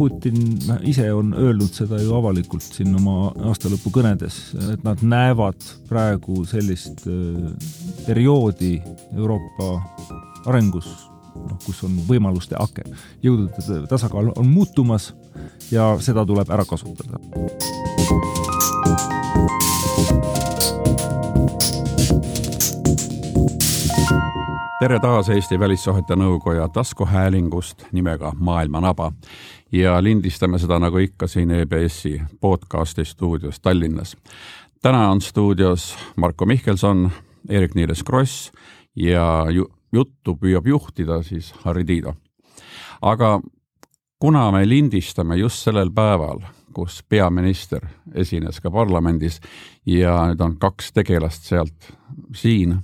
Putin ise on öelnud seda ju avalikult siin oma aastalõpukõnedes, et nad näevad praegu sellist perioodi Euroopa arengus, noh, kus on võimaluste aken. jõudude tasakaal on muutumas ja seda tuleb ära kasutada. tere taas Eesti Välissuhete Nõukoja taskuhäälingust nimega Maailmanaba ja lindistame seda nagu ikka siin EBS-i podcasti stuudios Tallinnas. täna on stuudios Marko Mihkelson, Eerik-Niiles Kross ja ju juttu püüab juhtida siis Harri Tiido. aga kuna me lindistame just sellel päeval, kus peaminister esines ka parlamendis ja nüüd on kaks tegelast sealt siin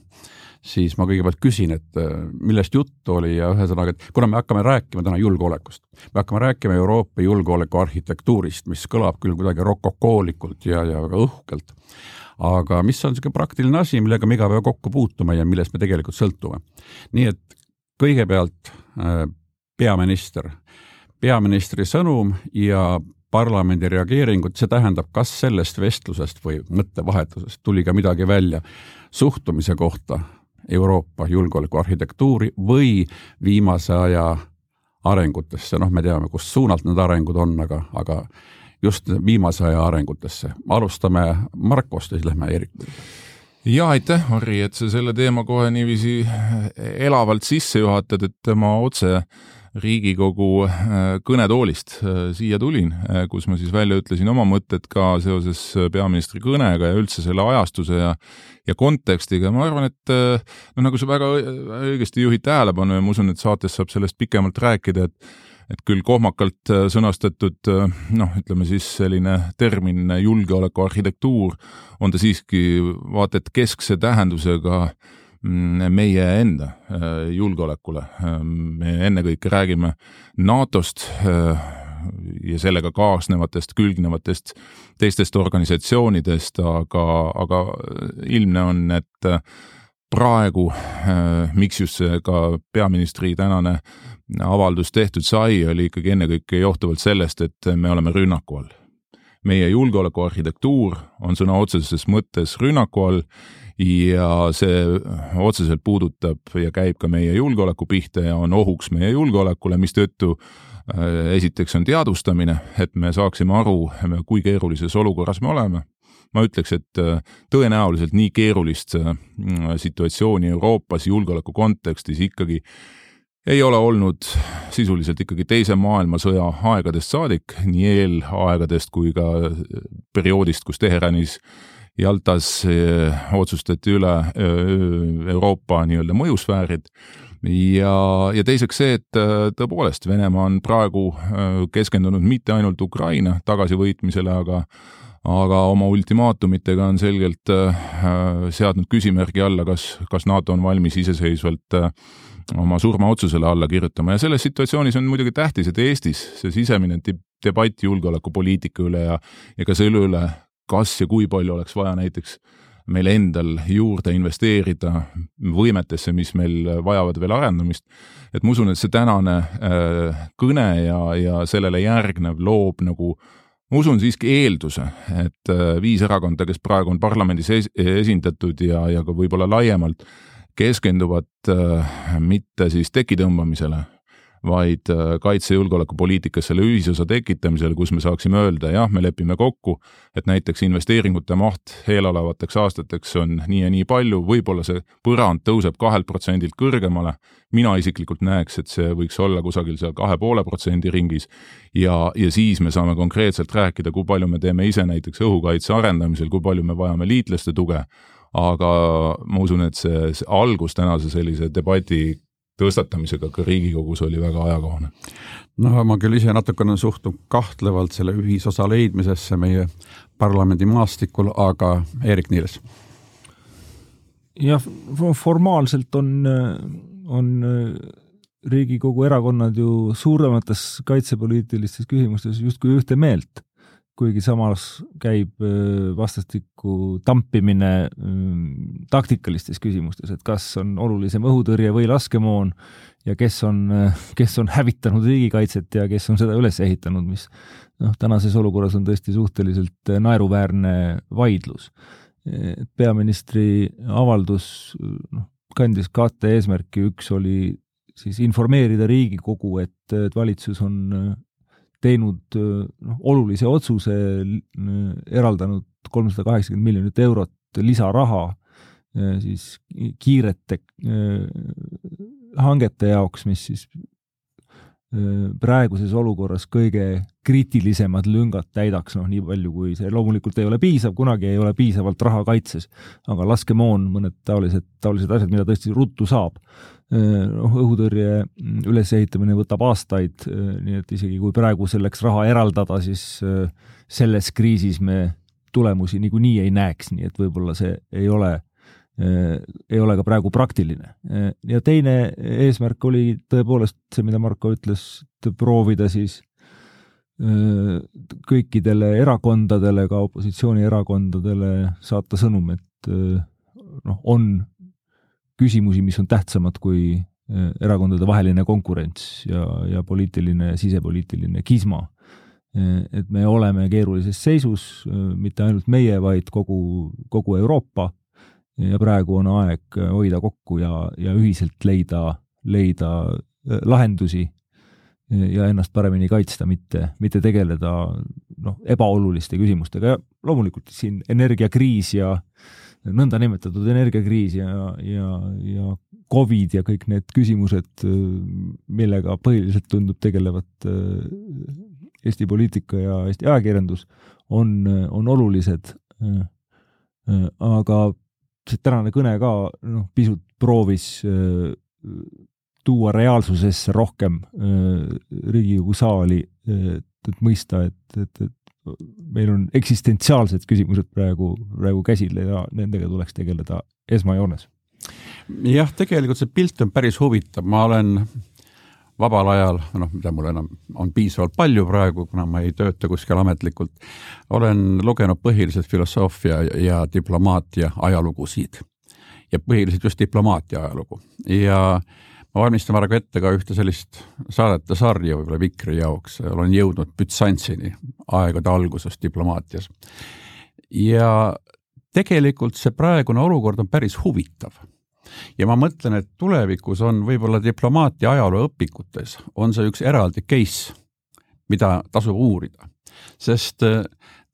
siis ma kõigepealt küsin, et äh, millest juttu oli ja ühesõnaga, et kuna me hakkame rääkima täna julgeolekust, me hakkame rääkima Euroopa julgeolekuarhitektuurist, mis kõlab küll kuidagi rokokoolikult ja, ja väga õhkelt, aga mis on niisugune praktiline asi, millega me iga päev kokku puutume ja millest me tegelikult sõltume. nii et kõigepealt äh, peaminister, peaministri sõnum ja parlamendi reageeringut, see tähendab, kas sellest vestlusest või mõttevahetusest tuli ka midagi välja suhtumise kohta Euroopa julgeolekuarhitektuuri või viimase aja arengutesse, noh, me teame, kust suunalt need arengud on, aga, aga just viimase aja arengutesse. alustame Markost ja siis lähme Eerik. ja aitäh, Harri, et sa selle teema kohe niiviisi elavalt sisse juhatad, et ma otse Riigikogu äh, kõnetoolist äh, siia tulin, äh, kus ma siis välja ütlesin oma mõtted ka seoses peaministri kõnega ja üldse selle ajastuse ja ja kontekstiga, ma arvan, et no nagu sa väga õigesti juhid tähelepanu ja ma usun, et saates saab sellest pikemalt rääkida, et et küll kohmakalt sõnastatud noh, ütleme siis selline termin julgeolekuarhitektuur on ta siiski vaata et keskse tähendusega äh, meie enda äh, julgeolekule. Äh, me ennekõike räägime NATO-st äh, ja sellega kaasnevatest, külgnevatest teistest organisatsioonidest, aga, aga ilmne on, et praegu, miks just see ka peaministri tänane avaldus tehtud sai, oli ikkagi ennekõike johtuvalt sellest, et me oleme rünnaku all. meie julgeolekuarhitektuur on sõna otseses mõttes rünnaku all ja see otseselt puudutab ja käib ka meie julgeoleku pihta ja on ohuks meie julgeolekule, mistõttu äh, esiteks on teadvustamine, et me saaksime aru, kui keerulises olukorras me oleme. ma ütleks, et äh, tõenäoliselt nii keerulist äh, situatsiooni Euroopas julgeoleku kontekstis ikkagi ei ole olnud sisuliselt ikkagi Teise maailmasõja aegadest saadik, nii eelaegadest kui ka perioodist, kus Teheranis äh, Jaltas eh, otsustati üle eh, Euroopa nii-öelda mõjusfäärid. Ja, ja teiseks see, et eh, tõepoolest Venemaa on praegu keskendunud mitte ainult Ukraina tagasivõitmisele, aga aga oma ultimaatumitega on selgelt seadnud küsimärgi alla, kas, kas NATO on valmis iseseisvalt oma surmaotsusele alla kirjutama. Ja selles situatsioonis on muidugi tähtis, et Eestis see sisemine debatt julgeolekupoliitika üle ja, ja ka selle üle, kas ja kui palju oleks vaja näiteks meil endal juurde investeerida võimetesse, mis meil vajavad veel arendamist. et ma usun, et see tänane äh, kõne ja, ja sellele järgnev loob nagu ma usun siiski eelduse, et äh, viis erakonda, kes praegu on parlamendis es esindatud ja, ja ka võib-olla laiemalt, keskenduvad äh, mitte siis teki tõmbamisele, vaid äh, kaitse- ja julgeolekupoliitikas selle ühisosa tekitamisel, kus me saaksime öelda, jah, me lepime kokku, et näiteks investeeringute maht eelolevateks aastateks on nii ja nii palju, võib-olla see põrand tõuseb kahelt protsendilt kõrgemale, mina isiklikult näeks, et see võiks olla kusagil seal kahe poole protsendi ringis ja, ja siis me saame konkreetselt rääkida, kui palju me teeme ise näiteks õhukaitse arendamisel, kui palju me vajame liitlaste tuge, aga ma usun, et see, see algus tänase sellise debati tõstatamisega ka Riigikogus oli väga ajakohane. no ma küll ise natukene suhtun kahtlevalt selle ühisosa leidmisesse meie parlamendimaastikul, aga Eerik-Niiles? jah, formaalselt on, on Riigikogu erakonnad ju suuremates kaitsepoliitilistes küsimustes justkui ühte meelt. Kuigi samas käib vastastikku tampimine taktikalistes küsimustes, et kas on olulisem õhutõrje või laskemoon ja kes on, kes on hävitanud riigikaitset ja kes on seda üles ehitanud, mis noh, tänases olukorras on tõesti suhteliselt naeruväärne vaidlus. peaministri avaldus noh, kandis kahte eesmärki, üks oli siis informeerida Riigikogu, et, et valitsus on teinud noh, olulise otsuse, eraldanud kolmsada kaheksakümmend miljonit eurot lisaraha siis kiirete hangete jaoks, mis siis praeguses olukorras kõige kriitilisemad lüngad täidaks, noh, nii palju kui see loomulikult ei ole piisav, kunagi ei ole piisavalt raha kaitses, aga laskemoon, mõned taolised, taolised asjad, mida tõesti ruttu saab. noh, õhutõrje ülesehitamine võtab aastaid, nii et isegi kui praegu selleks raha eraldada, siis selles kriisis me tulemusi niikuinii ei näeks, nii et võib-olla see ei ole Äh, ei ole ka praegu praktiline. Äh, ja teine eesmärk oli tõepoolest see, mida Marko ütles, proovida siis äh, kõikidele erakondadele, ka opositsioonierakondadele saata sõnum, et noh, on küsimusi, mis on tähtsamad kui erakondade vaheline konkurents ja, ja poliitiline, sisepoliitiline kisma. et me oleme keerulises seisus, mitte ainult meie, vaid kogu, kogu Euroopa ja praegu on aeg hoida kokku ja, ja ühiselt leida, leida äh, lahendusi ja ennast paremini kaitsta, mitte, mitte tegeleda noh, ebaoluliste küsimustega ja loomulikult siin energiakriis ja nõndanimetatud energiakriis ja, ja, ja Covid ja kõik need küsimused, millega põhiliselt tundub tegelevat äh, Eesti poliitika ja Eesti ajakirjandus, on, on olulised. Äh, aga see tänane kõne ka noh, pisut proovis äh, tuua reaalsusesse rohkem äh, Riigikogu saali, et, et mõista, et, et, et meil on eksistentsiaalsed küsimused praegu, praegu käsil ja nendega tuleks tegeleda esmajoones. jah, tegelikult see pilt on päris huvitav, ma olen vabal ajal, noh, mida mul enam on piisavalt palju praegu, kuna ma ei tööta kuskil ametlikult, olen lugenud põhiliselt filosoofia ja diplomaatia ajalugusid. Ja põhiliselt just diplomaatia ajalugu. Ja ma valmistan praegu ette ka ühte sellist saadete sarja võib-olla Vikri jaoks, olen jõudnud Bütsantsini aegade alguses diplomaatias. ja tegelikult see praegune olukord on päris huvitav ja ma mõtlen, et tulevikus on võib-olla diplomaatia ajalooõpikutes, on see üks eraldi case, mida tasub uurida, sest äh,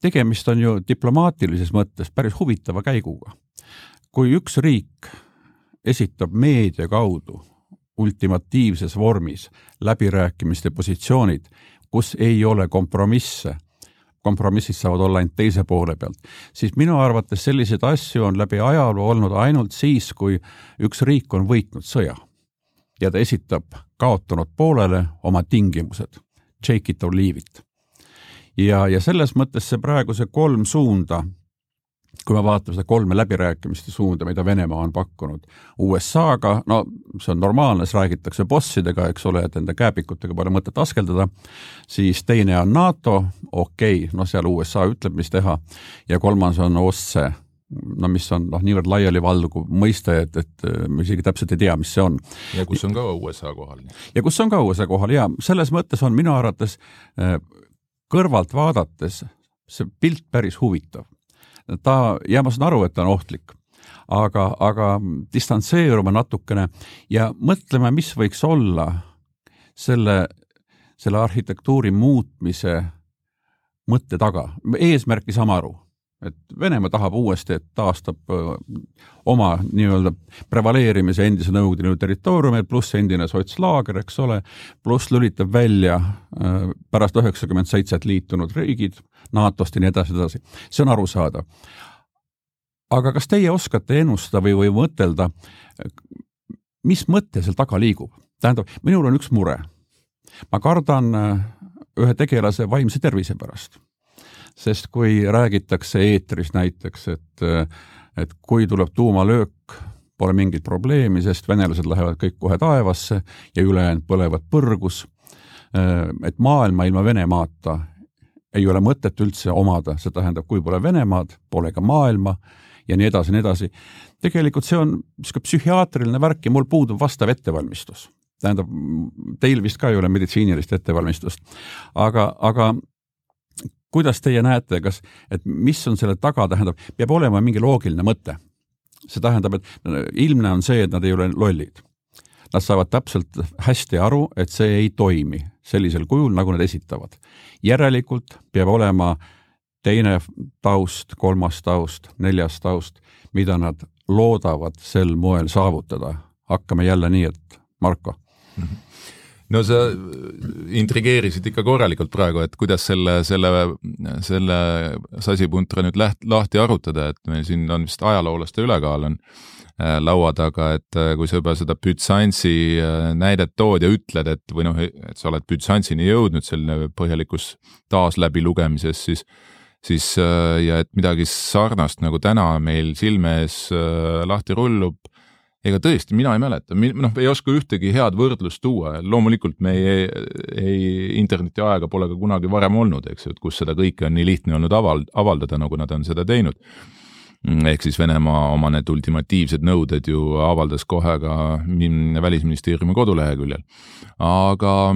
tegemist on ju diplomaatilises mõttes päris huvitava käiguga. kui üks riik esitab meedia kaudu ultimatiivses vormis läbirääkimiste positsioonid, kus ei ole kompromisse kompromissid saavad olla ainult teise poole pealt, siis minu arvates selliseid asju on läbi ajaloo olnud ainult siis, kui üks riik on võitnud sõja ja ta esitab kaotanud poolele oma tingimused, take it or leave it. ja, ja selles mõttes see praegu see kolm suunda kui me vaatame seda kolme läbirääkimiste suunda, mida Venemaa on pakkunud USA-ga, no see on normaalne, siis räägitakse bossidega, eks ole, et nende kääpikutega pole mõtet askeldada, siis teine on NATO, okei okay,, noh, seal USA ütleb, mis teha, ja kolmas on OSCE, no mis on noh, niivõrd laialivalguv mõiste, et, et me isegi täpselt ei tea, mis see on. ja kus on ka USA kohal. ja kus on ka USA kohal ja selles mõttes on minu arvates eh, kõrvalt vaadates see pilt päris huvitav ta, ja ma saan aru, et ta on ohtlik, aga, aga distantseeruma natukene ja mõtleme, mis võiks olla selle, selle arhitektuuri muutmise mõtte taga. eesmärki saame aru, et Venemaa tahab uuesti, et taastab oma nii-öelda prevaleerimise endise Nõukogude Liidu territooriumil, pluss endine sotslaager, eks ole, pluss lülitab välja pärast üheksakümmend seitset liitunud riigid NATO-st ja nii edasi, edasi. see on arusaadav. aga kas teie oskate ennustada või, või mõtelda, mis mõte seal taga liigub? tähendab, minul on üks mure. ma kardan ühe tegelase vaimse tervise pärast sest kui räägitakse eetris näiteks, et, et kui tuleb tuumalöök, pole mingit probleemi, sest venelased lähevad kõik kohe taevasse ja ülejäänud põlevad põrgus, et maailma ilma Venemaata ei ole mõtet üldse omada, see tähendab, kui pole Venemaad, pole ka maailma ja nii edasi, nii edasi. tegelikult see on niisugune psühhiaatriline värk ja mul puudub vastav ettevalmistus. tähendab, teil vist ka ei ole meditsiinilist ettevalmistust. aga, aga kuidas teie näete, kas, et mis on selle taga, tähendab, peab olema mingi loogiline mõte. see tähendab, et ilmne on see, et nad ei ole lollid. Nad saavad täpselt hästi aru, et see ei toimi sellisel kujul, nagu nad esitavad. järelikult peab olema teine taust, kolmas taust, neljas taust, mida nad loodavad sel moel saavutada. hakkame jälle nii, et Marko mm. -hmm no sa intrigeerisid ikka korralikult praegu, et kuidas selle, selle, selle sasipuntra nüüd läht-, lahti arutada, et meil siin on vist ajaloolaste ülekaal on äh, laua taga, et äh, kui sa juba seda Bütsansi äh, näidet tood ja ütled, et või noh, et sa oled Bütsansini jõudnud selline põhjalikus taasläbilugemises, siis siis ja et midagi sarnast nagu täna meil silme ees lahti rullub ega tõesti, mina ei mäleta, noh, ei oska ühtegi head võrdlust tuua, loomulikult me ei, ei, internetiaega pole ka kunagi varem olnud, eks ju, et kus seda kõike on nii lihtne olnud aval-, avaldada, nagu nad on seda teinud. ehk siis Venemaa oma need ultimatiivsed nõuded ju avaldas kohe ka Välisministeeriumi koduleheküljel. aga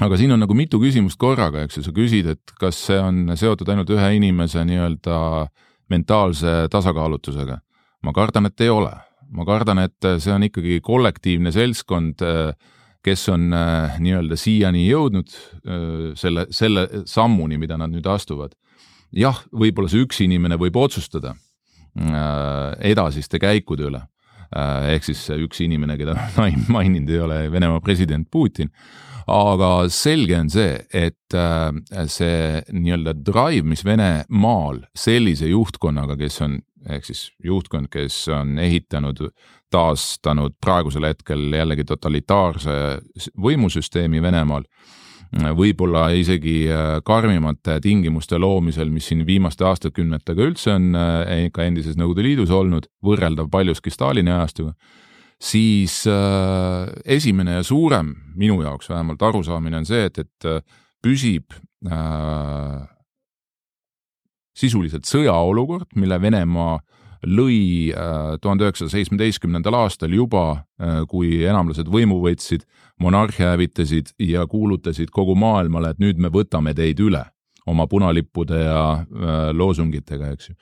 aga siin on nagu mitu küsimust korraga, eks ju, sa küsid, et kas see on seotud ainult ühe inimese nii-öelda mentaalse tasakaalutusega. ma kardan, et ei ole ma kardan, et see on ikkagi kollektiivne seltskond, kes on äh, nii-öelda siiani jõudnud äh, selle, selle sammuni, mida nad nüüd astuvad. jah, võib-olla see üks inimene võib otsustada äh, edasiste käikude üle, ehk siis üks inimene, keda maininud ei ole, Venemaa president Putin, aga selge on see, et see nii-öelda drive, mis Venemaal sellise juhtkonnaga, kes on ehk siis juhtkond, kes on ehitanud, taastanud praegusel hetkel jällegi totalitaarse võimusüsteemi Venemaal, võib-olla isegi äh, karmimate tingimuste loomisel, mis siin viimaste aastakümnetega üldse on äh, ka endises Nõukogude Liidus olnud, võrreldav paljuski Stalini ajastuga, siis äh, esimene ja suurem, minu jaoks vähemalt arusaamine on see, et, et püsib äh, sisuliselt sõjaolukord, mille Venemaa lõi äh, tuhande üheksasaja seitsmeteistkümnendal aastal juba, äh, kui enamlased võimu võtsid, monarhia hävitasid ja kuulutasid kogu maailmale, et nüüd me võtame teid üle oma punalippude ja äh, loosungitega, eks ju.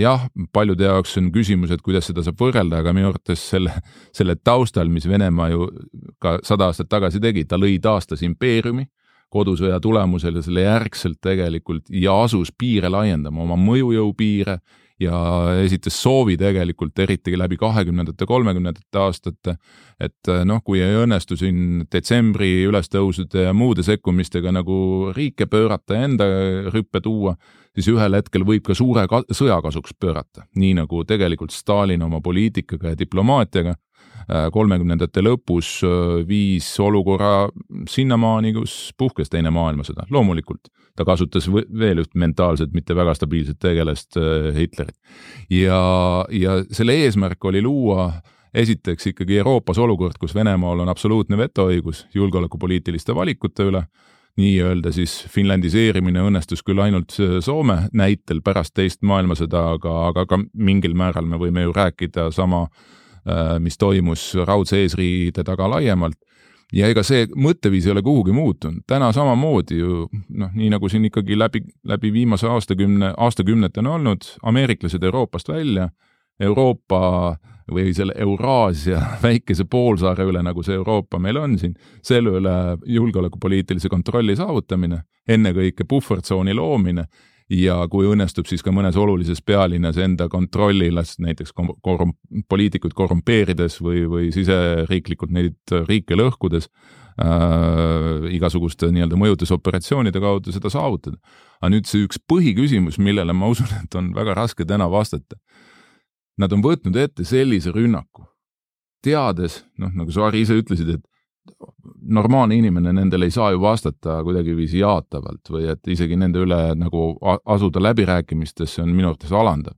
jah, paljude jaoks on küsimus, et kuidas seda saab võrrelda, aga minu arvates selle, selle taustal, mis Venemaa ju ka sada aastat tagasi tegi, ta lõi, taastas impeeriumi kodusõja tulemusel ja selle järgselt tegelikult ja asus piire laiendama, oma mõjujõu piire ja esitas soovi tegelikult eriti läbi kahekümnendate, kolmekümnendate aastate, et noh, kui ei õnnestu siin detsembri ülestõusude ja muude sekkumistega nagu riike pöörata ja enda rüppe tuua, siis ühel hetkel võib ka suure ka sõja kasuks pöörata, nii nagu tegelikult Stalin oma poliitikaga ja diplomaatiaga kolmekümnendate lõpus äh, viis olukorra sinnamaani, kus puhkes Teine maailmasõda, loomulikult. ta kasutas veel üht mentaalselt mitte väga stabiilset tegelast, äh, Hitlerit. ja, ja selle eesmärk oli luua esiteks ikkagi Euroopas olukord, kus Venemaal on absoluutne vetoõigus julgeolekupoliitiliste valikute üle, nii-öelda siis finlandiseerimine õnnestus küll ainult Soome näitel pärast teist maailmasõda, aga, aga ka mingil määral me võime ju rääkida sama äh, Äh, mis toimus raudse eesriide taga laiemalt. ja ega see mõtteviis ei ole kuhugi muutunud, täna samamoodi ju noh, nii nagu siin ikkagi läbi, läbi viimase aastakümne, aastakümnete on olnud, ameeriklased Euroopast välja, Euroopa või selle Euraasia väikese poolsaare üle, nagu see Euroopa meil on siin, selle üle julgeolekupoliitilise kontrolli saavutamine, ennekõike puhvertsooni loomine ja kui õnnestub siis ka mõnes olulises pealinnas enda kontrolli las näiteks korrum-, poliitikuid korrumpeerides või, või siseriiklikult neid riike lõhkudes äh, igasuguste nii-öelda mõjutusoperatsioonide kaudu seda saavutada. aga nüüd see üks põhiküsimus, millele ma usun, et on väga raske täna vastata. Nad on võtnud ette sellise rünnaku, teades, noh, nagu sa, Harri, ise ütlesid, et normaalne inimene nendele ei saa ju vastata kuidagiviisi jaatavalt või et isegi nende üle nagu asuda läbirääkimistesse on minu arvates alandav.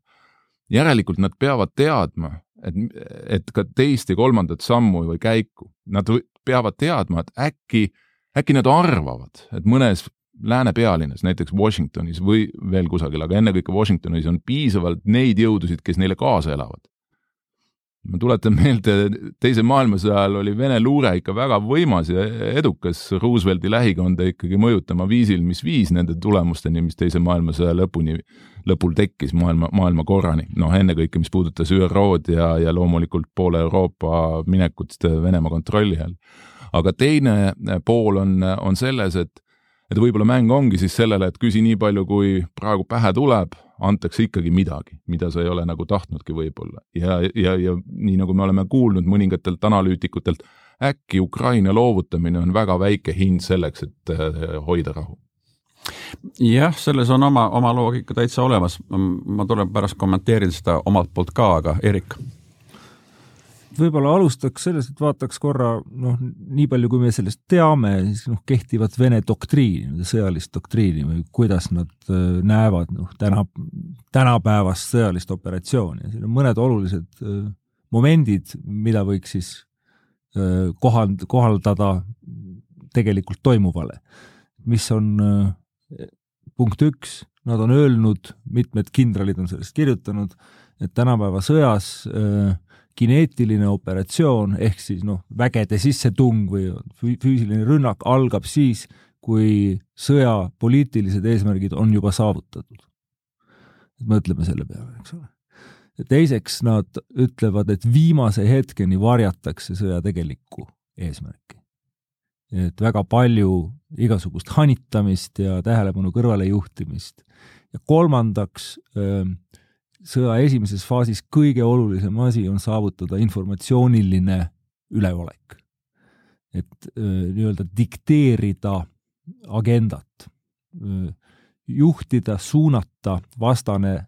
järelikult nad peavad teadma, et, et ka teist ja kolmandat sammu või käiku, nad peavad teadma, et äkki, äkki nad arvavad, et mõnes lääne pealinnas, näiteks Washingtonis või veel kusagil, aga ennekõike Washingtonis on piisavalt neid jõudusid, kes neile kaasa elavad ma tuletan meelde, teise maailmasõja ajal oli Vene luure ikka väga võimas ja edukas Roosevelti lähikonda ikkagi mõjutama viisil, mis viis nende tulemusteni, mis teise maailmasõja lõpuni, lõpul tekkis maailma, maailmakorrani. noh, ennekõike, mis puudutas ÜRO-d ja, ja loomulikult poole Euroopa minekut Venemaa kontrolli all. aga teine pool on, on selles, et et võib-olla mäng ongi siis sellele, et küsi nii palju, kui praegu pähe tuleb, antakse ikkagi midagi, mida sa ei ole nagu tahtnudki võib-olla. ja, ja, ja nii nagu me oleme kuulnud mõningatelt analüütikutelt, äkki Ukraina loovutamine on väga väike hind selleks, et äh, hoida rahu jah, selles on oma, oma loogika täitsa olemas. ma tulen pärast kommenteerin seda omalt poolt ka, aga Erik võib-olla alustaks sellest, et vaataks korra noh, nii palju, kui me sellest teame, siis noh, kehtivat Vene doktriini, sõjalist doktriini või kuidas nad äh, näevad noh, täna, tänapäevast sõjalist operatsiooni ja siin on mõned olulised äh, momendid, mida võiks siis äh, kohald-, kohaldada tegelikult toimuvale. mis on punkt üks, nad on öelnud, mitmed kindralid on sellest kirjutanud, et tänapäeva sõjas äh, kineetiline operatsioon ehk siis noh, vägede sissetung või füüsiline rünnak algab siis, kui sõja poliitilised eesmärgid on juba saavutatud. mõtleme selle peale, eks ole. teiseks nad ütlevad, et viimase hetkeni varjatakse sõja tegelikku eesmärki. et väga palju igasugust hanitamist ja tähelepanu kõrvalejuhtimist. ja kolmandaks äh, sõja esimeses faasis kõige olulisem asi on saavutada informatsiooniline üleolek. et nii-öelda dikteerida agendat, juhtida, suunata vastane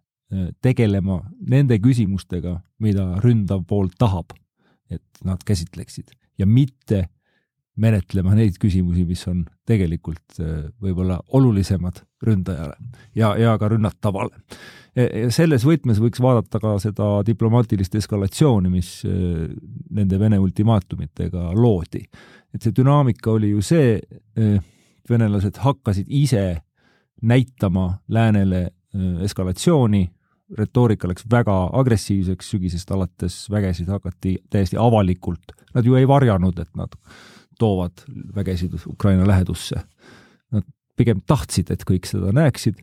tegelema nende küsimustega, mida ründav pool tahab, et nad käsitleksid ja mitte menetlema neid küsimusi, mis on tegelikult äh, võib-olla olulisemad ründajale ja, ja ka rünnatavale. selles võtmes võiks vaadata ka seda diplomaatilist eskalatsiooni, mis äh, nende Vene ultimaatumitega loodi. et see dünaamika oli ju see, äh, venelased hakkasid ise näitama läänele eskalatsiooni, retoorika läks väga agressiivseks, sügisest alates vägesid hakati täiesti avalikult, nad ju ei varjanud, et nad toovad vägesid Ukraina lähedusse. Nad pigem tahtsid, et kõik seda näeksid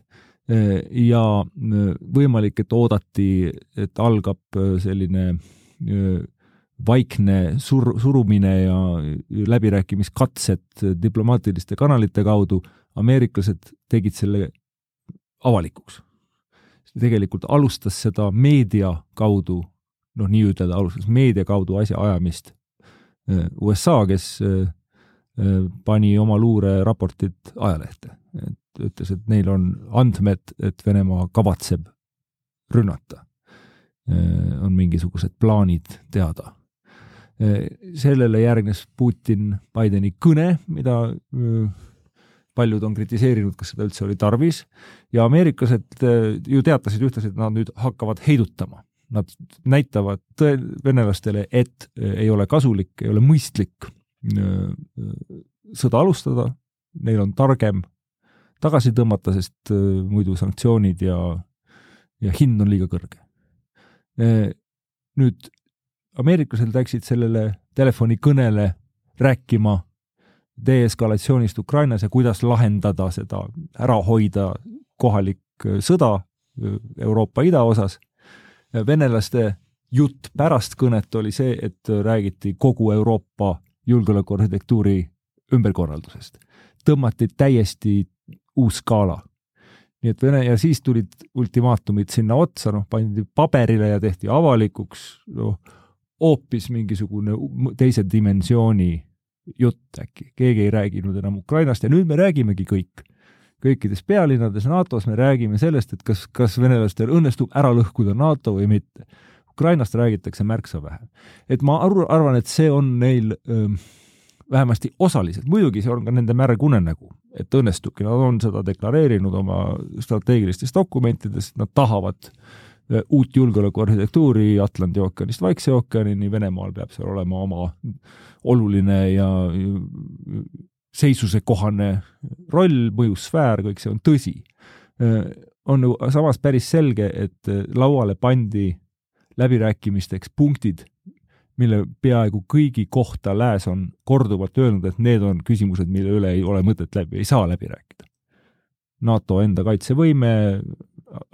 ja võimalik, et oodati, et algab selline vaikne sur-, surumine ja läbirääkimiskatsed diplomaatiliste kanalite kaudu, ameeriklased tegid selle avalikuks. tegelikult alustas seda meedia kaudu, noh, nii ütelda, alustas meedia kaudu asjaajamist USA, kes äh, äh, pani oma luureraportid ajalehte, et ütles, et neil on andmed, et Venemaa kavatseb rünnata. Äh, on mingisugused plaanid teada. sellele järgnes Putin Bideni kõne, mida paljud on kritiseerinud, kas seda üldse oli tarvis ja ameeriklased ju teatasid ühtlasi, et nad nüüd hakkavad heidutama nad näitavad venelastele, et äh, ei ole kasulik, ei ole mõistlik äh, sõda alustada, neil on targem tagasi tõmmata, sest äh, muidu sanktsioonid ja, ja hind on liiga kõrge. nüüd ameeriklased läksid sellele telefonikõnele rääkima deeskalatsioonist Ukrainas ja kuidas lahendada seda, ära hoida kohalik sõda Euroopa idaosas venelaste jutt pärast kõnet oli see, et räägiti kogu Euroopa julgeolekuarhitektuuri ümberkorraldusest. tõmmati täiesti uus skaala. nii et Vene ja siis tulid ultimaatumid sinna otsa, noh, pandi paberile ja tehti avalikuks, noh, hoopis mingisugune teise dimensiooni jutt äkki, keegi ei rääginud enam Ukrainast ja nüüd me räägimegi kõik kõikides pealinnades NATO-s me räägime sellest, et kas, kas venelastel õnnestub ära lõhkuda NATO või mitte. Ukrainast räägitakse märksa vähem. et ma arvan, et see on neil öö, vähemasti osaliselt, muidugi see on ka nende märg unenägu, et õnnestubki, nad on seda deklareerinud oma strateegilistes dokumentides, nad tahavad uut julgeolekuarhitektuuri Atlandi ookeanist Vaikse ookeanini, Venemaal peab seal olema oma oluline ja seisusekohane roll, mõjusfäär, kõik see on tõsi. on ju samas päris selge, et lauale pandi läbirääkimisteks punktid, mille peaaegu kõigi kohta Lääs on korduvalt öelnud, et need on küsimused, mille üle ei ole mõtet läbi, ei saa läbi rääkida. NATO enda kaitsevõime,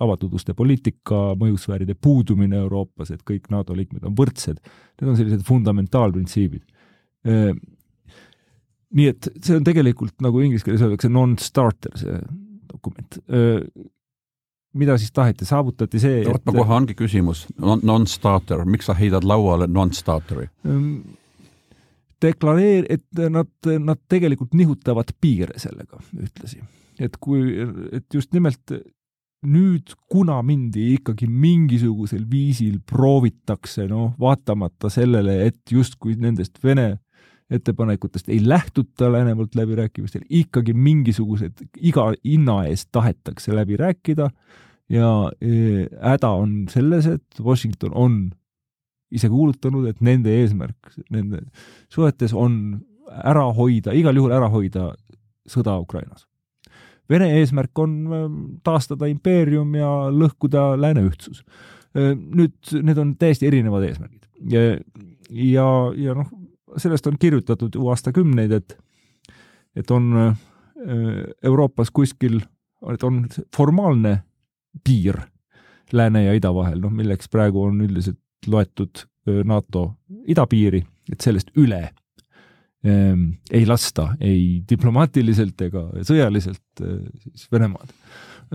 avatud uste poliitika, mõjusfääride puudumine Euroopas, et kõik NATO liikmed on võrdsed, need on sellised fundamentaalprintsiibid. Nii et see on tegelikult, nagu inglise keeles öeldakse, non-starter, see dokument mida siis taheti, saavutati see vot ma kohe ongi küsimus non, non-starter, miks sa heidad lauale non-starteri? deklareer-, et nad, nad tegelikult nihutavad piire sellega ühtlasi. et kui, et just nimelt nüüd, kuna mindi ikkagi mingisugusel viisil proovitakse, noh, vaatamata sellele, et justkui nendest Vene ettepanekutest ei lähtuta läänevalt läbirääkimistel, ikkagi mingisugused, iga hinna eest tahetakse läbi rääkida ja e, häda on selles, et Washington on ise kuulutanud, et nende eesmärk nende suhetes on ära hoida, igal juhul ära hoida sõda Ukrainas. Vene eesmärk on ähm, taastada impeerium ja lõhkuda lääne ühtsus. Äh, nüüd need on täiesti erinevad eesmärgid ja, ja, ja noh, sellest on kirjutatud ju aastakümneid, et et on äh, Euroopas kuskil, et on formaalne piir lääne ja ida vahel, noh milleks praegu on üldiselt loetud äh, NATO idapiiri, et sellest üle Ehm, ei lasta ei diplomaatiliselt ega sõjaliselt eh, siis Venemaad.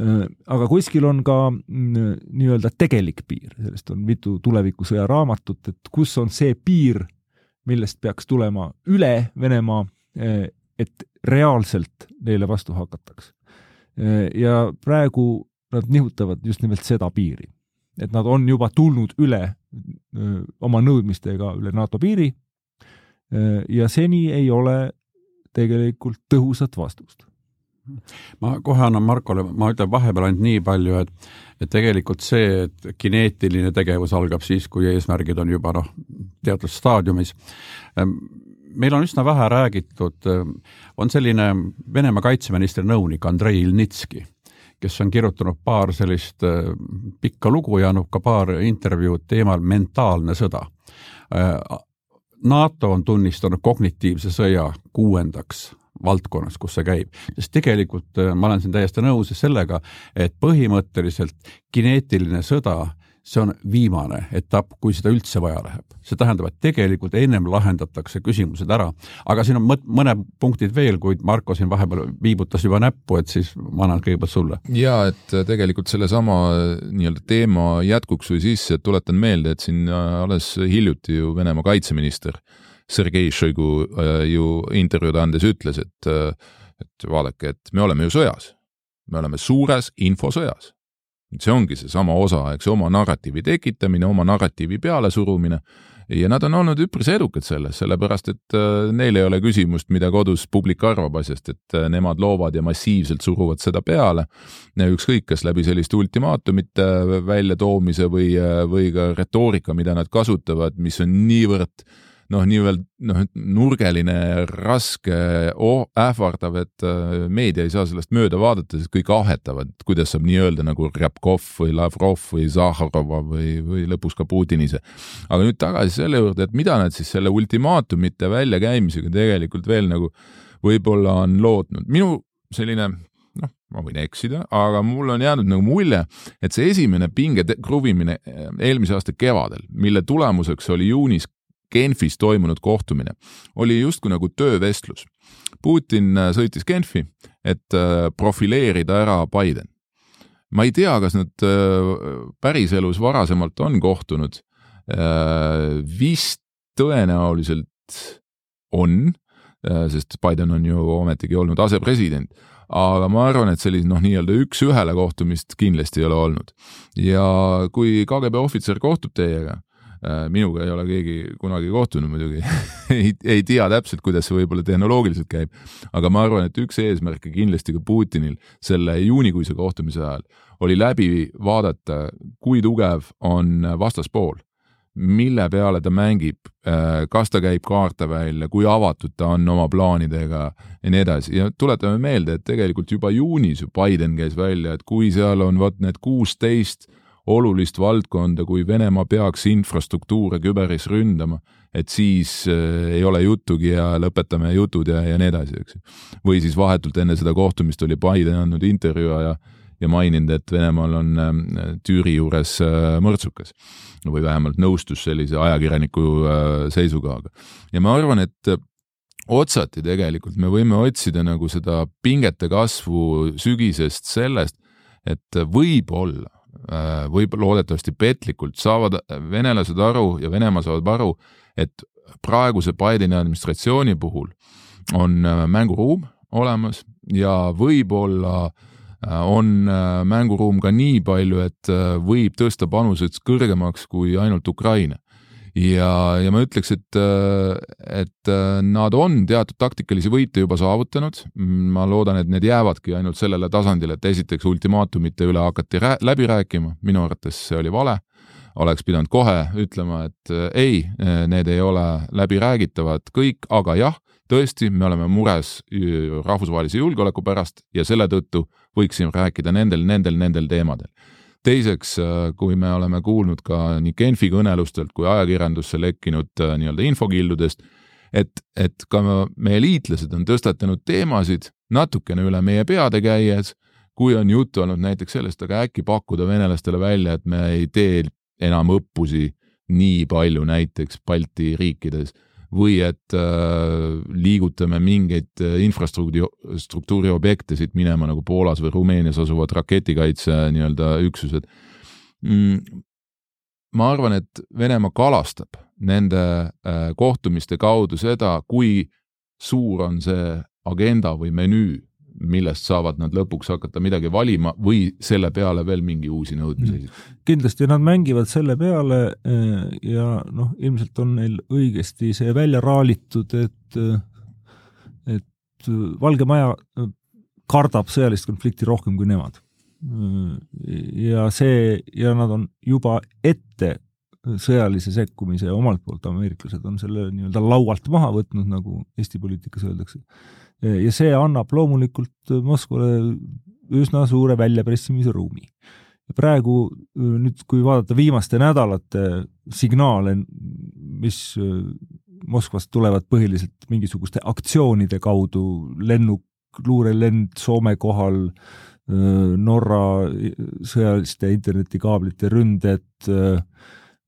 Ehm, aga kuskil on ka mm, nii-öelda tegelik piir, sellest on mitu tulevikusõja raamatut, et kus on see piir, millest peaks tulema üle Venemaa, eh, et reaalselt neile vastu hakataks. Ehm, ja praegu nad nihutavad just nimelt seda piiri. et nad on juba tulnud üle oma nõudmistega üle NATO piiri ja seni ei ole tegelikult tõhusat vastust. Ma kohe annan Markole, ma ütlen vahepeal ainult nii palju, et et tegelikult see, et kineetiline tegevus algab siis, kui eesmärgid on juba noh, teatud staadiumis. Ähm, meil on üsna vähe räägitud, ähm, on selline Venemaa kaitseministri nõunik Andrei Ilnitski, kes on kirjutanud paar sellist äh, pikka lugu ja andnud ka paar intervjuud teemal mentaalne sõda NATO on tunnistanud kognitiivse sõja kuuendaks valdkonnas, kus see käib, sest tegelikult äh, ma olen siin täiesti nõus sellega, et põhimõtteliselt kineetiline sõda see on viimane etapp, kui seda üldse vaja läheb. see tähendab, et tegelikult ennem lahendatakse küsimused ära, aga siin on mõned punktid veel, kuid Marko siin vahepeal viibutas juba näppu, et siis ma annan kõigepealt sulle. ja et äh, tegelikult sellesama äh, nii-öelda teema jätkuks või sisse, et tuletan meelde, et siin äh, alles hiljuti ju Venemaa kaitseminister Sergei Šoigu ju intervjuud andes ütles, et et vaadake, et me oleme ju sõjas, me oleme suures infosõjas. See ongi seesama osa, eks, oma narratiivi tekitamine, oma narratiivi pealesurumine. Ja nad on olnud üpris edukad selles, sellepärast et äh, neil ei ole küsimust, mida kodus publik arvab asjast, et äh, nemad loovad ja massiivselt suruvad seda peale. ükskõik, kas läbi selliste ultimaatumite väljatoomise või, äh, või ka retoorika, mida nad kasutavad, mis on niivõrd noh, nii-öelda noh, nurgeline, raske oh,, ähvardav, et äh, meedia ei saa sellest mööda vaadata, sest kõik ahetavad, kuidas saab nii öelda nagu Rjabkov või Lavrov või Zahharova või, või lõpus ka Putin ise. aga nüüd tagasi selle juurde, et mida nad siis selle ultimaatumite väljakäimisega tegelikult veel nagu võib-olla on lootnud. minu selline noh, ma võin eksida, aga mul on jäänud nagu mulje, et see esimene pinge kruvimine äh, eelmise aasta kevadel, mille tulemuseks oli juunis Genfis toimunud kohtumine oli justkui nagu töövestlus. Putin äh, sõitis Genfi, et äh, profileerida ära Biden. ma ei tea, kas nad äh, päriselus varasemalt on kohtunud. vist tõenäoliselt on, sest Biden on ju ometigi olnud asepresident aga ma arvan, et sellist noh, nii-öelda üks-ühele kohtumist kindlasti ei ole olnud. ja kui KGB ohvitser kohtub teiega minuga ei ole keegi kunagi kohtunud muidugi. Ei, ei tea täpselt, kuidas see võib-olla tehnoloogiliselt käib, aga ma arvan, et üks eesmärke kindlasti ka Putinil selle juunikuise kohtumise ajal oli läbi vaadata, kui tugev on vastaspool mille peale ta mängib, äh, kas ta käib kaarte välja, kui avatud ta on oma plaanidega ja nii edasi. Ja tuletame meelde, et tegelikult juba juunis ju Biden käis välja, et kui seal on vot need kuusteist olulist valdkonda, kui Venemaa peaks infrastruktuure küberis ründama, et siis äh, ei ole juttugi ja lõpetame jutud ja, ja nii edasi, eks ju. või siis vahetult enne seda kohtumist oli Biden andnud intervjuu ja ja maininud, et Venemaal on äh, Türi juures äh, mõrtsukas või vähemalt nõustus sellise ajakirjaniku äh, seisukohaga. ja ma arvan, et otsati tegelikult me võime otsida nagu seda pingete kasvu sügisest sellest, et võib-olla võib loodetavasti petlikult saavad venelased aru ja Venemaa saavad aru, et praeguse Bideni administratsiooni puhul on äh, mänguruum olemas ja võib-olla on mänguruum ka nii palju, et võib tõsta panused kõrgemaks kui ainult Ukraina ja, ja ma ütleks, et, et nad on teatud taktikalisi võite juba saavutanud. ma loodan, et need jäävadki ainult sellele tasandile, et esiteks ultimaatumite üle hakati läbi rääkima, minu arvates see oli vale. Oleks pidanud kohe ütlema, et ei, need ei ole läbiräägitavad kõik, aga jah, tõesti, me oleme mures rahvusvahelise julgeoleku pärast ja selle tõttu võiksime rääkida nendel, nendel, nendel teemadel teiseks, äh, kui me oleme kuulnud ka nii Genfi kõnelustelt kui ajakirjandusse lekkinud äh, nii-öelda infokildudest, et, et ka meie liitlased on tõstatanud teemasid natukene üle meie peade käies, kui on juttu olnud näiteks sellest, aga äkki pakkuda venelastele välja, et me ei tee enam õppusi nii palju näiteks Balti riikides või et äh, liigutame mingeid äh, infrastruktuuri, struktuuri objekte siit minema nagu Poolas või Rumeenias asuvad raketikaitse nii-öelda üksused mm,. ma arvan, et Venemaa kalastab nende äh, kohtumiste kaudu seda, kui suur on see agenda või menüü millest saavad nad lõpuks hakata midagi valima või selle peale veel mingi uusi nõudmisi mm. esitada? kindlasti nad mängivad selle peale eh, ja noh, ilmselt on neil õigesti see välja raalitud, et et Valge Maja kardab sõjalist konflikti rohkem kui nemad. ja see, ja nad on juba ette sõjalise sekkumise omalt poolt, ameeriklased on selle nii-öelda laualt maha võtnud, nagu Eesti poliitikas öeldakse ja see annab loomulikult Moskvale üsna suure väljapressimise ruumi. praegu nüüd, kui vaadata viimaste nädalate signaale, mis Moskvast tulevad põhiliselt mingisuguste aktsioonide kaudu, lennuk, luurelend Soome kohal, Norra sõjaliste internetikaablite ründed,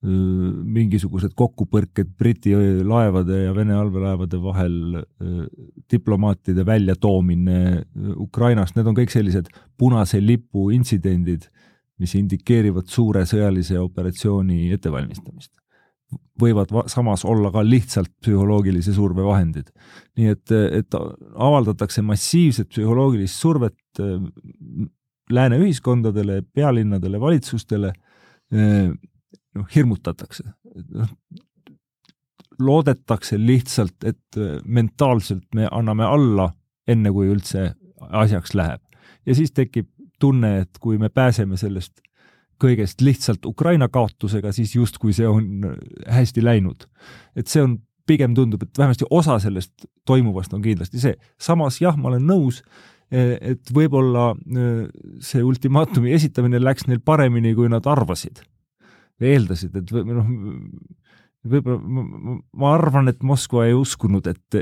mingisugused kokkupõrked Briti laevade ja Vene allveelaevade vahel, diplomaatide väljatoomine Ukrainast, need on kõik sellised punase lipu intsidendid, mis indikeerivad suure sõjalise operatsiooni ettevalmistamist. võivad samas olla ka lihtsalt psühholoogilise surve vahendid. nii et, et avaldatakse massiivset psühholoogilist survet lääne ühiskondadele, pealinnadele, valitsustele noh, hirmutatakse. noh, loodetakse lihtsalt, et äh, mentaalselt me anname alla, enne kui üldse asjaks läheb. ja siis tekib tunne, et kui me pääseme sellest kõigest lihtsalt Ukraina kaotusega, siis justkui see on äh, hästi läinud. et see on, pigem tundub, et vähemasti osa sellest toimuvast on kindlasti see. samas jah, ma olen nõus, e, et võib-olla äh, see ultimaatumi esitamine läks neil paremini, kui nad arvasid eeldasid, et või noh, võib-olla ma, ma arvan, et Moskva ei uskunud, et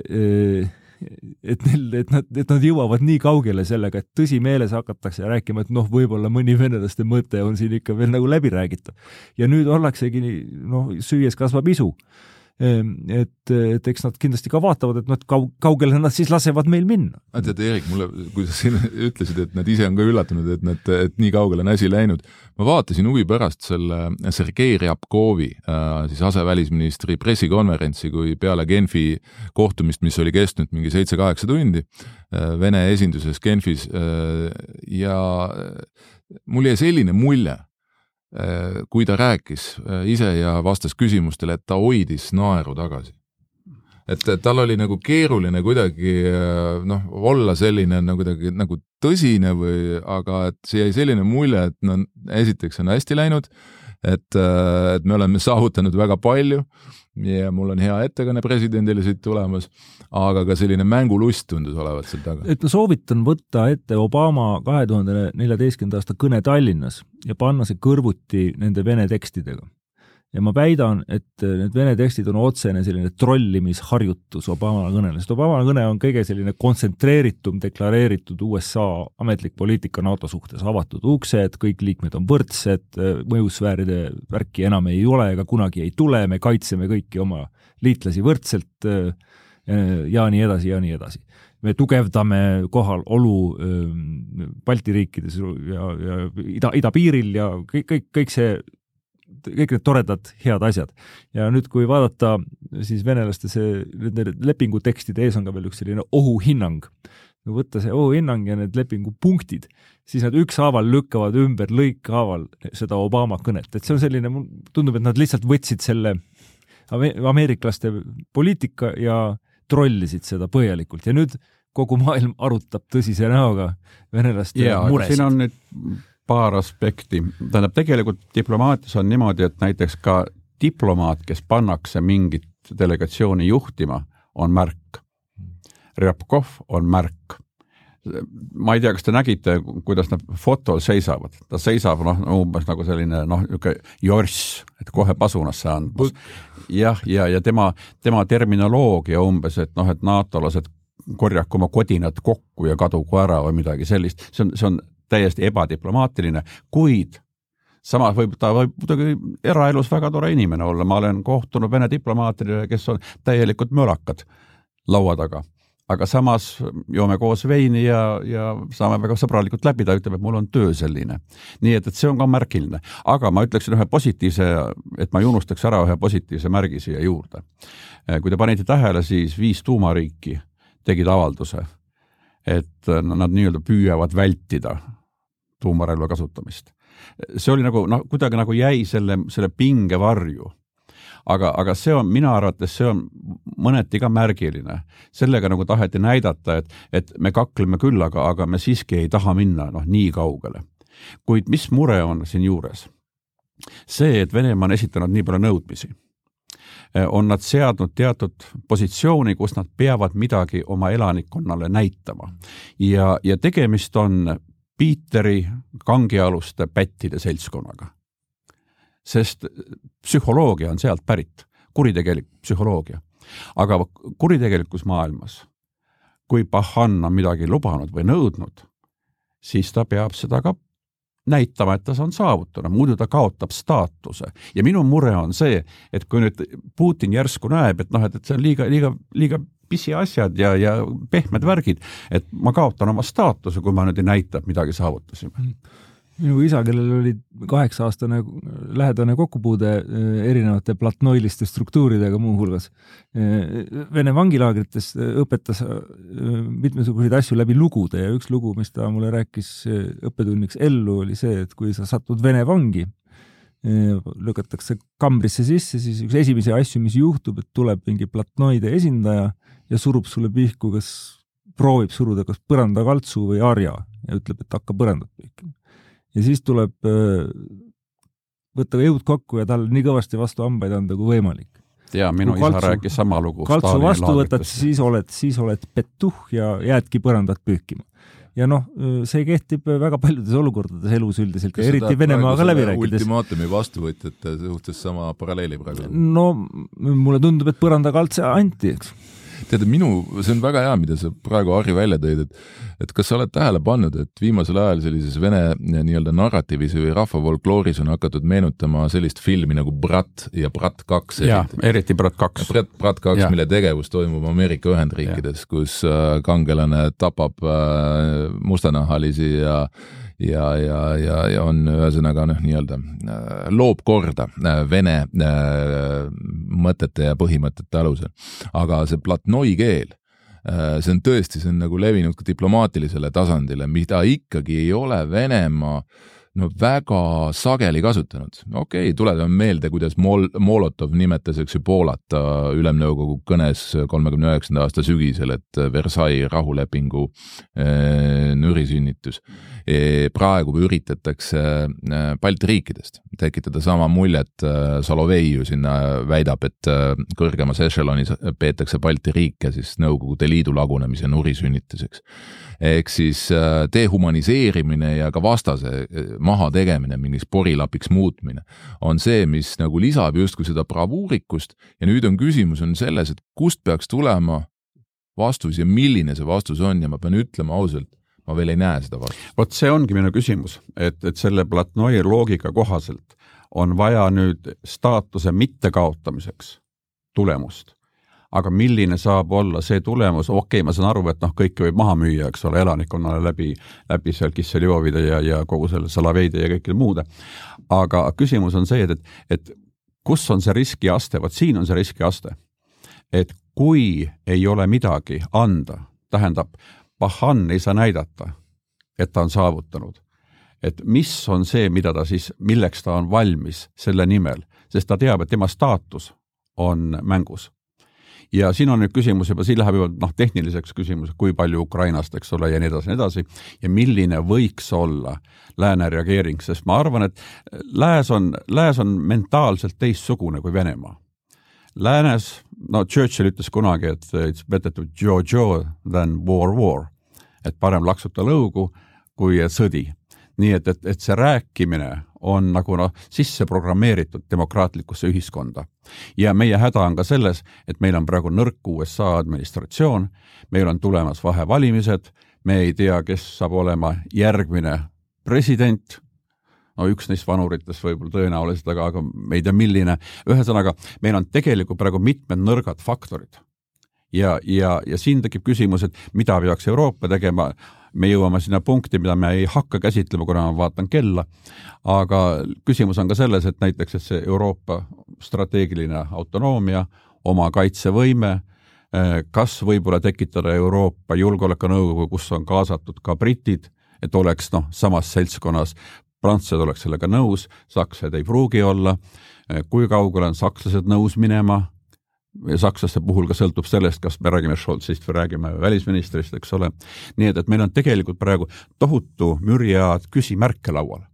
et neil, et nad, et nad jõuavad nii kaugele sellega, et tõsimeeles hakatakse rääkima, et noh, võib-olla mõni venelaste mõte on siin ikka veel nagu läbi räägitud. ja nüüd ollaksegi noh, süües kasvab isu et, et eks nad kindlasti ka vaatavad, et noh, et kau-, kaugele nad siis lasevad meil minna. tead, Eerik, mulle, kui sa siin ütlesid, et nad ise on ka üllatunud, et nad, et nii kaugele on asi läinud, ma vaatasin huvi pärast selle Sergei Ryabkovi äh,, siis asevälisministri pressikonverentsi, kui peale Genfi kohtumist, mis oli kestnud mingi seitse-kaheksa tundi äh, Vene esinduses Genfis äh, ja mul jäi selline mulje, kui ta rääkis äh, ise ja vastas küsimustele, et ta hoidis naeru tagasi. et tal oli nagu keeruline kuidagi äh, noh, olla selline nagu kuidagi nagu tõsine või, aga et see jäi selline mulje, et no esiteks on hästi läinud, et, et me oleme saavutanud väga palju ja mul on hea ettekanne presidendile siit tulemas, aga ka selline mängulust tundus olevat seal taga. et ma soovitan võtta ette Obama kahe tuhande neljateistkümnenda aasta kõne Tallinnas ja panna see kõrvuti nende vene tekstidega ja ma väidan, et need vene tekstid on otsene selline trollimisharjutus Obama kõnele, sest Obama kõne on kõige selline kontsentreeritum deklareeritud USA ametlik poliitika NATO suhtes, avatud uksed, kõik liikmed on võrdsed, mõjusfääride värki enam ei ole ega kunagi ei tule, me kaitseme kõiki oma liitlasi võrdselt ja nii edasi ja nii edasi. Me tugevdame kohalolu Balti riikides ja, ja ida, idapiiril ja kõik, kõik, kõik see kõik need toredad head asjad. ja nüüd, kui vaadata siis venelaste see, nende lepingutekstide ees on ka veel üks selline ohuhinnang. kui võtta see ohuhinnang ja need lepingupunktid, siis nad ükshaaval lükkavad ümber lõikhaaval seda Obama kõnet, et see on selline, tundub, et nad lihtsalt võtsid selle ameeriklaste poliitika ja trollisid seda põhjalikult ja nüüd kogu maailm arutab tõsise näoga venelaste muresid. siin on nüüd paar aspekti, tähendab tegelikult diplomaatias on niimoodi, et näiteks ka diplomaat, kes pannakse mingit delegatsiooni juhtima, on märk. Ryabkov on märk. ma ei tea, kas te nägite, kuidas nad fotol seisavad, ta seisab noh, umbes nagu selline noh, niisugune jorss, et kohe pasunasse andmas. jah, ja, ja, ja tema, tema terminoloogia umbes, et noh, et NATO-lased korjaku oma kodinad kokku ja kadugu ära või midagi sellist, see on, see on täiesti ebadiplomaatiline, kuid samas võib ta võib muidugi eraelus väga tore inimene olla, ma olen kohtunud Vene diplomaatidega, kes on täielikult mölakad laua taga. aga samas joome koos veini ja, ja saame väga sõbralikult läbi, ta ütleb, et mul on töö selline. nii et, et see on ka märgiline. aga ma ütleksin ühe positiivse, et ma ei unustaks ära ühe positiivse märgi siia juurde. kui te panite tähele, siis viis tuumariiki tegid avalduse, et nad nii-öelda püüavad vältida tuumarelva kasutamist. see oli nagu noh, kuidagi nagu jäi selle, selle pinge varju. aga, aga see on minu arvates, see on mõneti ka märgiline. sellega nagu taheti näidata, et, et me kakleme küll, aga, aga me siiski ei taha minna noh, nii kaugele. kuid mis mure on siinjuures? see, et Venemaa on esitanud nii palju nõudmisi on nad seadnud teatud positsiooni, kus nad peavad midagi oma elanikkonnale näitama. ja, ja tegemist on Piiteri kangialuste pättide seltskonnaga. sest psühholoogia on sealt pärit, kuritegelik psühholoogia. aga kuritegelikus maailmas, kui Bahan on midagi lubanud või nõudnud, siis ta peab seda ka näitama, et ta on saavutanud, muidu ta kaotab staatuse. ja minu mure on see, et kui nüüd Putin järsku näeb, et noh, et, et see on liiga, liiga, liiga pisiasjad ja, ja pehmed värgid, et ma kaotan oma staatuse, kui ma nüüd ei näita, et midagi saavutasime. minu isa, kellel oli kaheksa-aastane lähedane kokkupuude eh, erinevate platnoiliste struktuuridega muuhulgas, eh, Vene vangilaagrites eh, õpetas mitmesuguseid asju läbi lugude ja üks lugu, mis ta mulle rääkis õppetunniks ellu, oli see, et kui sa satud Vene vangi, lükatakse kambrisse sisse, siis üks esimesi asju, mis juhtub, et tuleb mingi platnoide esindaja ja surub sulle pihku, kas proovib suruda kas põrandakaltsu või harja ja ütleb, et hakka põrandat pihkima. ja siis tuleb võtta jõud kokku ja talle nii kõvasti vastu hambaid anda kui võimalik. jaa, minu isa kaltsu, rääkis sama lugu. kaltsu vastu võtad, siis oled, siis oled petuh ja jäädki põrandat pühkima ja noh, see kehtib väga paljudes olukordades elus üldiselt ja eriti Venemaaga läbi rääkides. ultimaatumi vastuvõtjate suhtes sama paralleeli praegu? no mulle tundub, et põrandakaltse anti, eks tead, minu, see on väga hea, mida sa praegu, Harri, välja tõid, et et kas sa oled tähele pannud, et viimasel ajal sellises vene nii-öelda narratiivis või rahvafolklooris on hakatud meenutama sellist filmi nagu Brat ja Brat kaks. jaa, eriti Brat kaks. Brat, Brat kaks, mille tegevus toimub Ameerika Ühendriikides, kus äh, kangelane tapab äh, mustanahalisi ja ja, ja, ja, ja on ühesõnaga noh, nii-öelda äh, loob korda äh, vene äh, mõtete ja põhimõtete alusel. aga see platnoi keel, see on tõesti, see on nagu levinud ka diplomaatilisele tasandile, mida ikkagi ei ole Venemaa no väga sageli kasutanud. okei okay,, tuletame meelde, kuidas Mol-, Molotov nimetas, eks ju, Poolat Ülemnõukogu kõnes kolmekümne üheksanda aasta sügisel, et Versailles rahulepingu eh, nürisünnitus e,. praegu üritatakse Balti riikidest tekitada sama muljet, Solovei ju sinna väidab, et kõrgemas ešelonis peetakse Balti riike siis Nõukogude Liidu lagunemise nurisünnituseks ehk siis äh, dehumaniseerimine ja ka vastase äh, mahategemine, mingiks porilapiks muutmine, on see, mis nagu lisab justkui seda bravuurikust. Ja nüüd on küsimus on selles, et kust peaks tulema vastus ja milline see vastus on. Ja ma pean ütlema ausalt, ma veel ei näe seda vastust. vot see ongi minu küsimus, et, et selle Platnoi loogika kohaselt on vaja nüüd staatuse mittekaotamiseks tulemust aga milline saab olla see tulemus, okei okay,, ma saan aru, et noh, kõike võib maha müüa, eks ole, elanikkonnale läbi, läbi seal Kisseljovide ja, ja kogu selle Salaveide ja kõikide muude. aga küsimus on see, et, et, et kus on see riskiaste, vot siin on see riskiaste. et kui ei ole midagi anda, tähendab, Bahan ei saa näidata, et ta on saavutanud. Et mis on see, mida ta siis, milleks ta on valmis selle nimel, sest ta teab, et tema staatus on mängus ja siin on nüüd küsimus juba, siin läheb juba noh, tehniliseks küsimus, kui palju Ukrainast, eks ole, ja nii edasi, nii edasi, ja milline võiks olla lääne reageering, sest ma arvan, et lääs on, lääs on mentaalselt teistsugune kui Venemaa. Läänes, no Churchill ütles kunagi, et it's better to jo-jo than war-war, et parem laksuta lõugu kui sõdi. Nii et, et, et see rääkimine on nagu noh, sisse programmeeritud demokraatlikusse ühiskonda. ja meie häda on ka selles, et meil on praegu nõrk USA administratsioon, meil on tulemas vahevalimised, me ei tea, kes saab olema järgmine president, no üks neist vanuritest võib-olla tõenäoliselt, aga, aga me ei tea, milline, ühesõnaga, meil on tegelikult praegu mitmed nõrgad faktorid. Ja, ja, ja siin tekib küsimus, et mida peaks Euroopa tegema, me jõuame sinna punkti, mida me ei hakka käsitlema, kuna ma vaatan kella, aga küsimus on ka selles, et näiteks, et see Euroopa strateegiline autonoomia, oma kaitsevõime, eh, kas võib-olla tekitada Euroopa Julgeolekunõukogu, kus on kaasatud ka britid, et oleks noh, samas seltskonnas, prantslased oleks sellega nõus, sakslased ei pruugi olla, eh, kui kaugele on sakslased nõus minema sakslaste puhul ka sõltub sellest, kas me räägime Scholzist või räägime välisministrist, eks ole. nii et, et meil on tegelikult praegu tohutu mürjaad küsimärke laual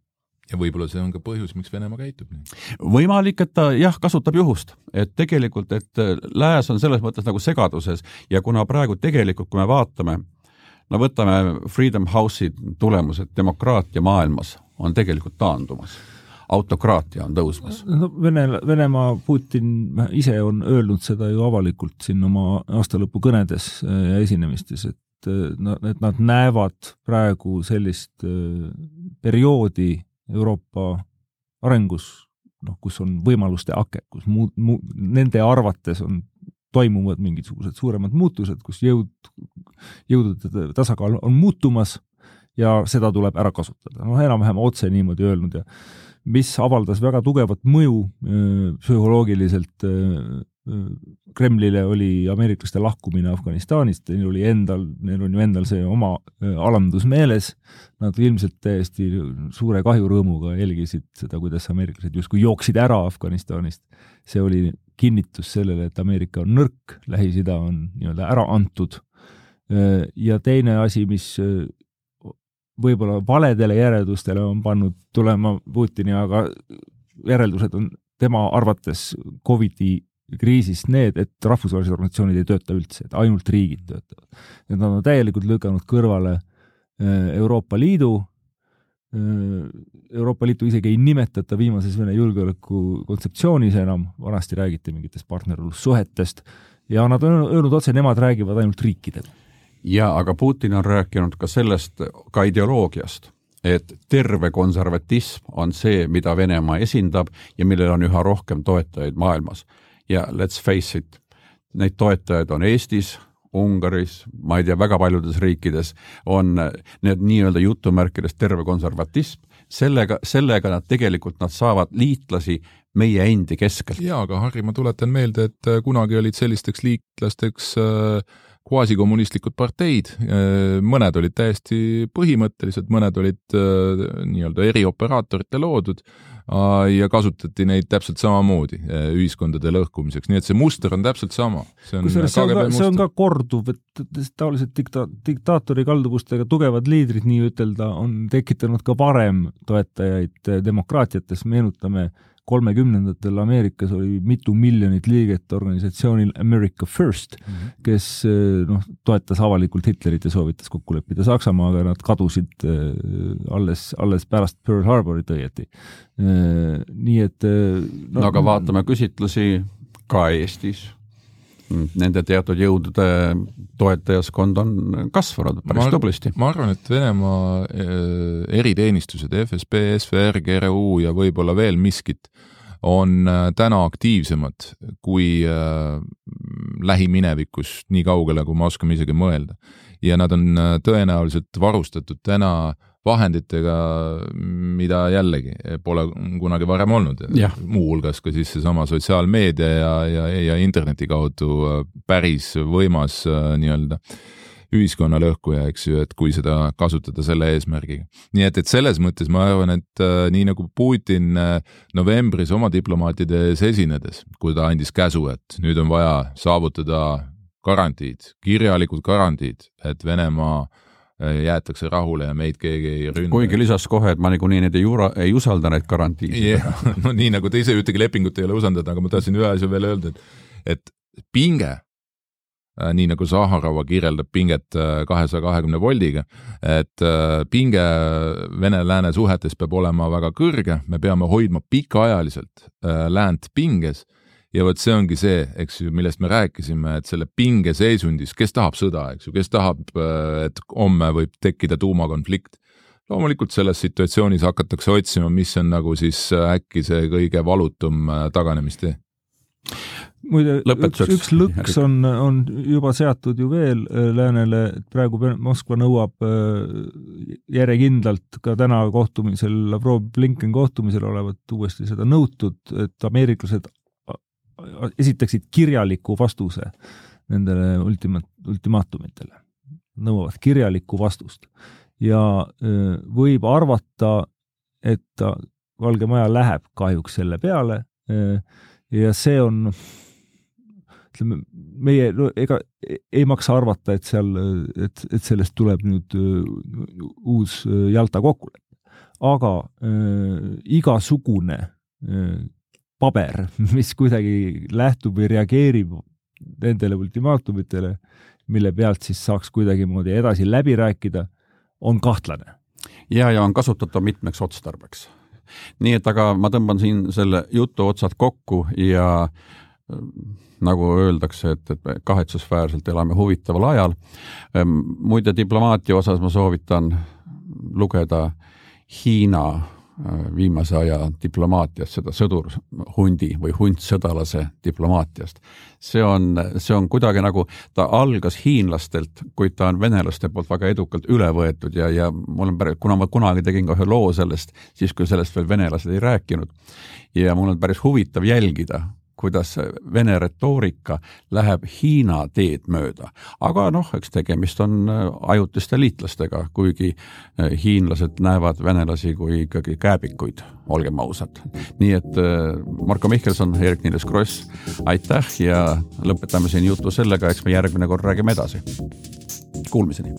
ja võib-olla see on ka põhjus, miks Venemaa käitub nii? võimalik, et ta jah, kasutab juhust, et tegelikult, et lääs on selles mõttes nagu segaduses ja kuna praegu tegelikult, kui me vaatame, no võtame Freedom House'i tulemused demokraatia maailmas on tegelikult taandumas autokraatia on tõusmas. no Vene, Venemaa, Putin ise on öelnud seda ju avalikult siin oma aastalõpukõnedes äh, ja esinemistes, et äh, et nad näevad praegu sellist äh, perioodi Euroopa arengus, noh, kus on võimaluste ake, kus muud, mu-, nende arvates on toimuvad mingisugused suuremad muutused, kus jõud, jõudude tasakaal on muutumas ja seda tuleb ära kasutada. noh, enam-vähem otse niimoodi öelnud ja mis avaldas väga tugevat mõju psühholoogiliselt Kremlile oli ameeriklaste lahkumine Afganistanist, neil oli endal, neil on ju endal see oma alandus meeles, nad ilmselt täiesti suure kahjurõõmuga jälgisid seda, kuidas ameeriklased justkui jooksid ära Afganistanist. see oli kinnitus sellele, et Ameerika on nõrk, Lähis-Ida on nii-öelda ära antud. ja teine asi, mis võib-olla valedele järeldustele on pannud tulema Putini, aga järeldused on tema arvates Covidi kriisist need, et rahvusvahelised organisatsioonid ei tööta üldse, et ainult riigid töötavad. et nad on täielikult lükanud kõrvale äh, Euroopa Liidu, äh, Euroopa Liitu isegi ei nimetata viimases Vene julgeoleku kontseptsioonis enam, vanasti räägiti mingitest partnerlussuhetest ja nad on öelnud otse, nemad räägivad ainult riikidega ja aga Putin on rääkinud ka sellest, ka ideoloogiast, et terve konservatism on see, mida Venemaa esindab ja millel on üha rohkem toetajaid maailmas. ja let's face it, neid toetajaid on Eestis, Ungaris, ma ei tea, väga paljudes riikides on need nii-öelda jutumärkides terve konservatism, sellega, sellega nad tegelikult, nad saavad liitlasi meie endi keskelt. jaa, aga Harri, ma tuletan meelde, et kunagi olid sellisteks liitlasteks äh, kvaasikommunistlikud parteid, mõned olid täiesti põhimõttelised, mõned olid nii-öelda erioperaatorite loodud ja kasutati neid täpselt samamoodi ühiskondade lõhkumiseks, nii et see muster on täpselt sama. kusjuures see on ka, see on ka korduv, et taolised dikta-, diktaatori kalduvustega tugevad liidrid nii-ütelda on tekitanud ka varem toetajaid demokraatiates, meenutame äh, kolmekümnendatel Ameerikas oli mitu miljonit liiget organisatsioonil America First mm, -hmm. kes eh, noh, toetas avalikult Hitlerit ja soovitas kokku leppida Saksamaaga, nad kadusid eh, alles, alles pärast Pearl Harborit õieti. Eh, nii et no, no aga vaatame küsitlusi ka Eestis nende teatud jõudude toetajaskond on kasvanud päris ma, tublisti. ma arvan, et Venemaa eh, eriteenistused, FSB, SVR, GRU ja võib-olla veel miskit, on eh, täna aktiivsemad kui äh, lähiminevikus, nii kaugele, kui me oskame isegi mõelda. ja nad on tõenäoliselt varustatud täna äh, vahenditega, mida jällegi pole kunagi varem olnud. muuhulgas ka siis seesama sotsiaalmeedia ja, ja, ja interneti kaudu äh, päris võimas äh, nii-öelda ühiskonna lõhkuja, eks ju, et kui seda kasutada selle eesmärgiga. nii et, et selles mõttes ma arvan, et äh, nii nagu Putin äh, novembris oma diplomaatide ees esinedes, kui ta andis käsu, et nüüd on vaja saavutada garantiid, kirjalikud garantiid, et Venemaa äh, Äh, jäetakse rahule ja meid keegi ei ründa. kuigi lisas kohe, et ma niikuinii neid ei jura-, ei usalda neid garantiisid yeah.. no nii, nagu te ise ühtegi lepingut ei ole usaldada, aga ma tahtsin ühe asja veel öelda, et, et pinge, äh, nii nagu Zaharova kirjeldab pinget äh, kahesaja kahekümne voldiga, et pinge Vene-Lääne suhetes peab olema väga kõrge, me peame hoidma pikaajaliselt läänt pinges ja vot see ongi see, eks ju, millest me rääkisime, et selle pingeseisundis, kes tahab sõda, eks ju, kes tahab, äh, et homme võib tekkida tuumakonflikt. loomulikult selles situatsioonis hakatakse otsima, mis on nagu siis äh, äkki see kõige valutum äh, taganemistee muide, üks, üks lõks on, on juba seatud ju veel läänele, et praegu Moskva nõuab järjekindlalt ka täna kohtumisel, Lavrov-Blinken kohtumisel olevat uuesti seda nõutud, et ameeriklased esitaksid kirjaliku vastuse nendele ultima-, ultimaatumitele, nõuavad kirjalikku vastust. ja võib arvata, et Valge Maja läheb kahjuks selle peale ja see on ütleme, meie, no ega ei maksa arvata, et seal, et, et sellest tuleb nüüd uus Jalta kokkulepe. aga äh, igasugune äh, paber, mis kuidagi lähtub või reageerib nendele ultimaatumitele, mille pealt siis saaks kuidagimoodi edasi läbi rääkida, on kahtlane. ja, ja on kasutatav mitmeks otstarbeks. nii et aga ma tõmban siin selle jutu otsad kokku ja äh, nagu öeldakse, et, et me kahetsusväärselt elame huvitaval ajal. Ehm, muide, diplomaatia osas ma soovitan lugeda Hiina viimase aja diplomaatiast, seda sõdurhundi või hundsõdalase diplomaatiast. see on, see on kuidagi nagu, ta algas hiinlastelt, kuid ta on venelaste poolt väga edukalt üle võetud ja, ja mul on päris, kuna ma kunagi tegin ka ühe loo sellest, siis kui sellest veel venelased ei rääkinud, ja mul on päris huvitav jälgida, kuidas Vene retoorika läheb Hiina teed mööda. aga noh, eks tegemist on äh, ajutiste liitlastega, kuigi äh, hiinlased näevad venelasi kui ikkagi kääbikuid, olgem ausad. nii et äh, Marko Mihkelson, Eerik-Niiles Kross, aitäh ja lõpetame siin jutu sellega, eks me järgmine kord räägime edasi. Kuulmiseni.